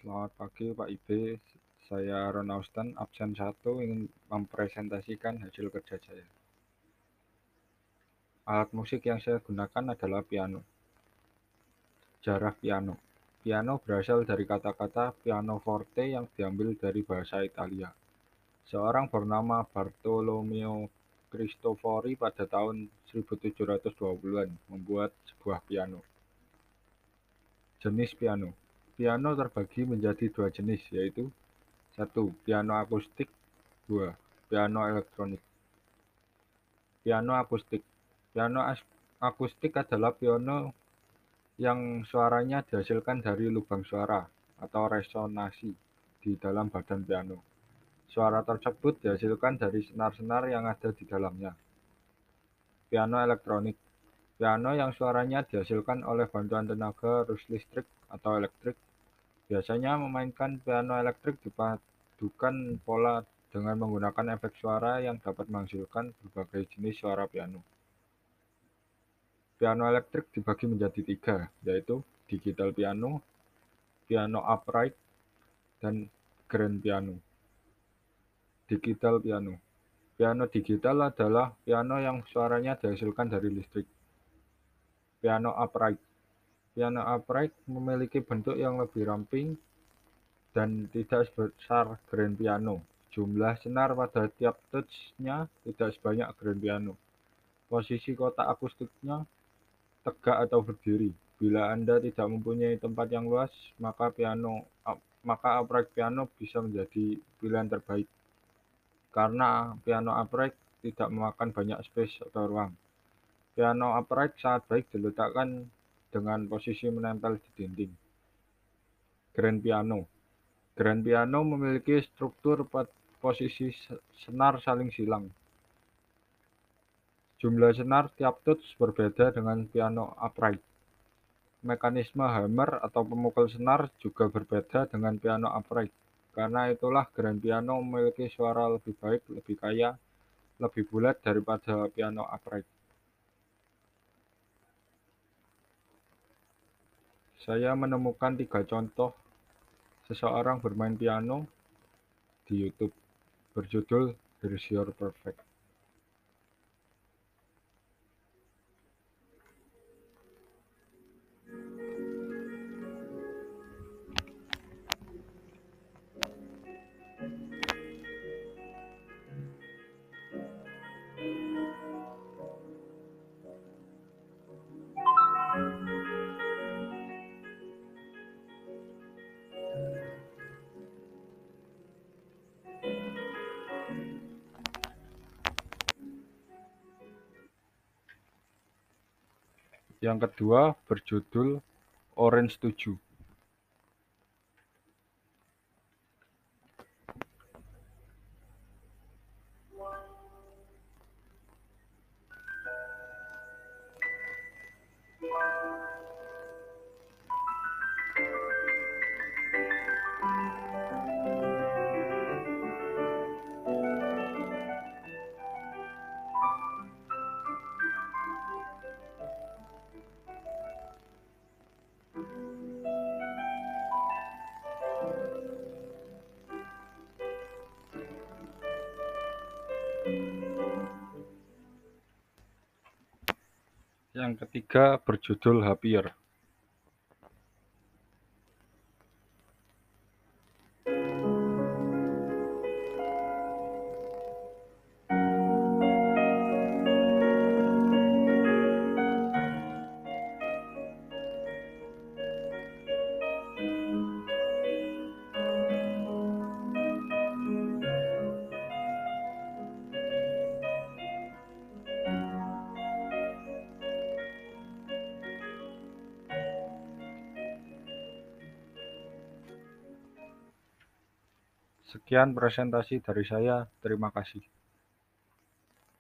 Selamat pagi Pak Ibe, saya Ron Austin, absen 1 ingin mempresentasikan hasil kerja saya. Alat musik yang saya gunakan adalah piano. Sejarah piano. Piano berasal dari kata-kata pianoforte yang diambil dari bahasa Italia. Seorang bernama Bartolomeo Cristofori pada tahun 1720-an membuat sebuah piano. Jenis piano. Piano terbagi menjadi dua jenis, yaitu satu Piano akustik dua Piano elektronik Piano akustik Piano akustik adalah piano yang suaranya dihasilkan dari lubang suara atau resonasi di dalam badan piano. Suara tersebut dihasilkan dari senar-senar yang ada di dalamnya. Piano elektronik Piano yang suaranya dihasilkan oleh bantuan tenaga arus listrik atau elektrik Biasanya memainkan piano elektrik dipadukan pola dengan menggunakan efek suara yang dapat menghasilkan berbagai jenis suara piano. Piano elektrik dibagi menjadi tiga, yaitu digital piano, piano upright, dan grand piano. Digital piano Piano digital adalah piano yang suaranya dihasilkan dari listrik. Piano upright Piano upright memiliki bentuk yang lebih ramping dan tidak sebesar grand piano. Jumlah senar pada tiap touch-nya tidak sebanyak grand piano. Posisi kotak akustiknya tegak atau berdiri. Bila Anda tidak mempunyai tempat yang luas, maka piano maka upright piano bisa menjadi pilihan terbaik. Karena piano upright tidak memakan banyak space atau ruang. Piano upright sangat baik diletakkan dengan posisi menempel di dinding. Grand piano Grand piano memiliki struktur posisi senar saling silang. Jumlah senar tiap tuts berbeda dengan piano upright. Mekanisme hammer atau pemukul senar juga berbeda dengan piano upright. Karena itulah grand piano memiliki suara lebih baik, lebih kaya, lebih bulat daripada piano upright. Saya menemukan tiga contoh seseorang bermain piano di YouTube berjudul Here's Your Perfect. Yang kedua berjudul Orange 7. Yang ketiga berjudul Happier. Sekian presentasi dari saya, terima kasih.